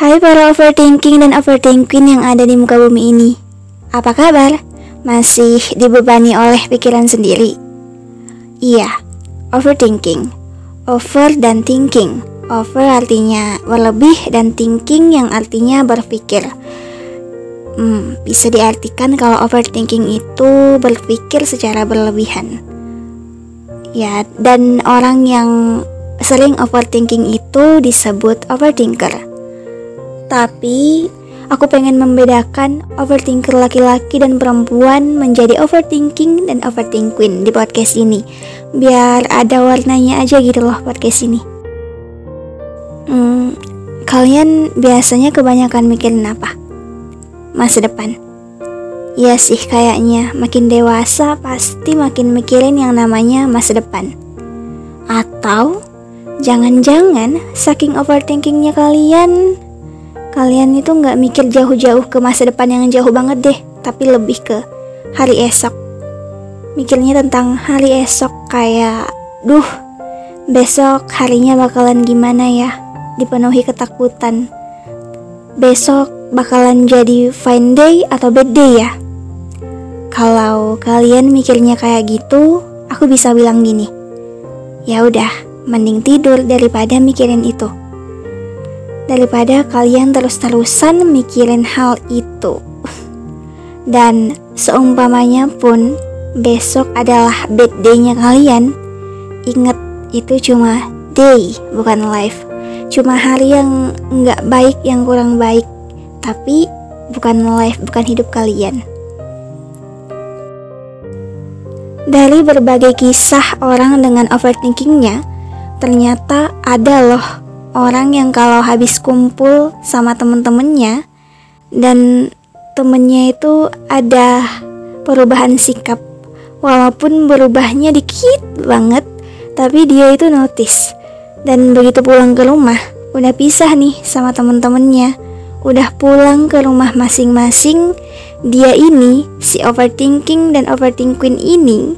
Hai para overthinking dan overthinking yang ada di muka bumi ini. Apa kabar? Masih dibebani oleh pikiran sendiri? Iya, overthinking. Over dan thinking. Over artinya berlebih dan thinking yang artinya berpikir. Hmm, bisa diartikan kalau overthinking itu berpikir secara berlebihan. Ya, dan orang yang sering overthinking itu disebut overthinker. Tapi aku pengen membedakan overthinker laki-laki dan perempuan menjadi overthinking dan overthinking di podcast ini. Biar ada warnanya aja gitu loh podcast ini. Hmm, kalian biasanya kebanyakan mikirin apa? Masa depan. Iya sih kayaknya makin dewasa pasti makin mikirin yang namanya masa depan. Atau jangan-jangan saking overthinkingnya kalian kalian itu nggak mikir jauh-jauh ke masa depan yang jauh banget deh, tapi lebih ke hari esok. Mikirnya tentang hari esok kayak, duh, besok harinya bakalan gimana ya? Dipenuhi ketakutan. Besok bakalan jadi fine day atau bad day ya? Kalau kalian mikirnya kayak gitu, aku bisa bilang gini. Ya udah, mending tidur daripada mikirin itu daripada kalian terus-terusan mikirin hal itu. Dan seumpamanya pun besok adalah bad day-nya kalian, ingat itu cuma day, bukan life. Cuma hari yang nggak baik, yang kurang baik, tapi bukan life, bukan hidup kalian. Dari berbagai kisah orang dengan overthinkingnya, ternyata ada loh orang yang kalau habis kumpul sama temen-temennya dan temennya itu ada perubahan sikap. Walaupun berubahnya dikit banget tapi dia itu notice. Dan begitu pulang ke rumah udah pisah nih sama temen-temennya. Udah pulang ke rumah masing-masing dia ini si overthinking dan overthinking ini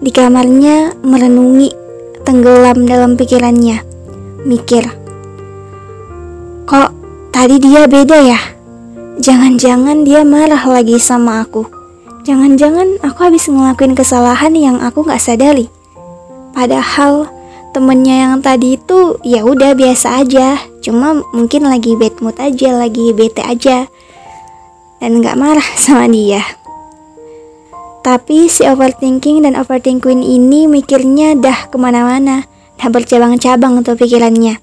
di kamarnya merenungi tenggelam dalam pikirannya. Mikir Kok tadi dia beda ya? Jangan-jangan dia marah lagi sama aku. Jangan-jangan aku habis ngelakuin kesalahan yang aku gak sadari. Padahal temennya yang tadi itu ya udah biasa aja, cuma mungkin lagi bad mood aja, lagi bete aja, dan gak marah sama dia. Tapi si overthinking dan overthinking ini mikirnya dah ke mana-mana, dah bercabang-cabang untuk pikirannya.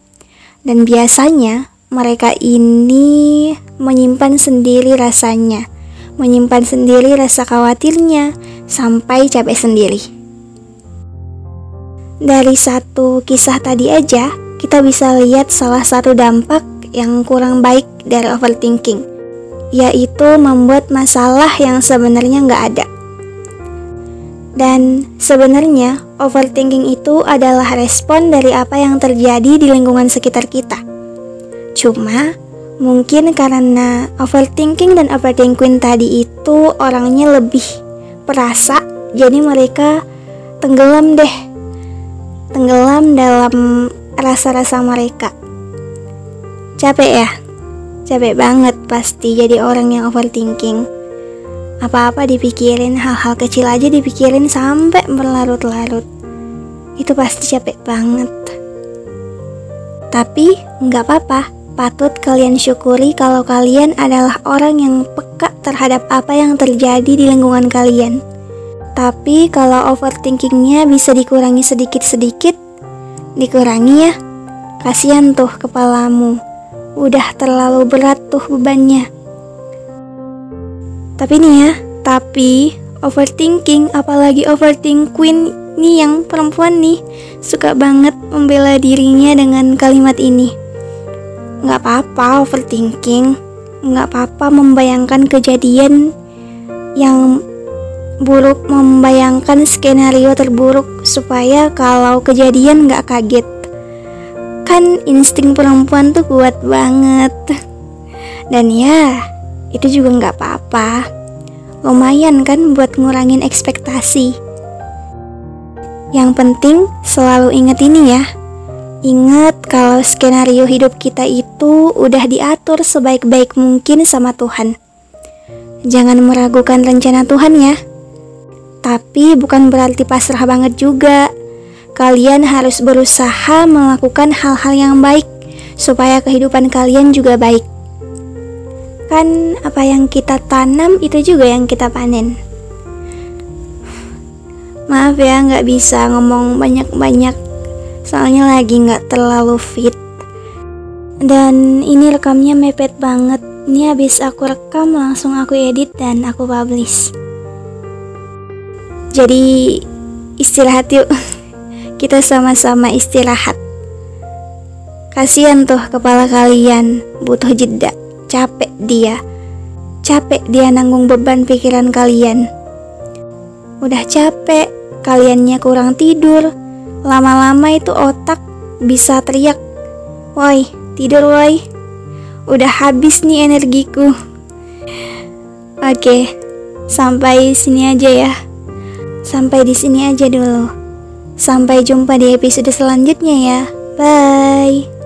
Dan biasanya mereka ini menyimpan sendiri rasanya, menyimpan sendiri rasa khawatirnya sampai capek sendiri. Dari satu kisah tadi aja, kita bisa lihat salah satu dampak yang kurang baik dari overthinking, yaitu membuat masalah yang sebenarnya nggak ada. Dan sebenarnya overthinking itu adalah respon dari apa yang terjadi di lingkungan sekitar kita Cuma mungkin karena overthinking dan overthinking tadi itu orangnya lebih perasa, jadi mereka tenggelam deh. Tenggelam dalam rasa-rasa mereka. Capek ya? Capek banget pasti jadi orang yang overthinking. Apa-apa dipikirin, hal-hal kecil aja dipikirin sampai berlarut-larut. Itu pasti capek banget. Tapi nggak apa-apa, Patut kalian syukuri kalau kalian adalah orang yang peka terhadap apa yang terjadi di lingkungan kalian. Tapi kalau overthinkingnya bisa dikurangi sedikit-sedikit, dikurangi ya. Kasihan tuh kepalamu, udah terlalu berat tuh bebannya. Tapi nih ya, tapi overthinking apalagi overthinking nih yang perempuan nih suka banget membela dirinya dengan kalimat ini Nggak apa-apa overthinking, nggak apa-apa membayangkan kejadian yang buruk, membayangkan skenario terburuk supaya kalau kejadian nggak kaget. Kan insting perempuan tuh kuat banget. Dan ya, itu juga nggak apa-apa. Lumayan kan buat ngurangin ekspektasi. Yang penting selalu ingat ini ya, Ingat kalau skenario hidup kita itu udah diatur sebaik-baik mungkin sama Tuhan. Jangan meragukan rencana Tuhan ya. Tapi bukan berarti pasrah banget juga. Kalian harus berusaha melakukan hal-hal yang baik supaya kehidupan kalian juga baik. Kan apa yang kita tanam itu juga yang kita panen. Maaf ya nggak bisa ngomong banyak-banyak soalnya lagi nggak terlalu fit. Dan ini rekamnya mepet banget. Ini habis aku rekam langsung aku edit dan aku publish. Jadi istirahat yuk. Kita sama-sama istirahat. Kasihan tuh kepala kalian. Butuh jeda. Capek dia. Capek dia nanggung beban pikiran kalian. Udah capek. Kaliannya kurang tidur Lama-lama itu otak bisa teriak, "Woi, tidur woi. Udah habis nih energiku." Oke, sampai sini aja ya. Sampai di sini aja dulu. Sampai jumpa di episode selanjutnya ya. Bye.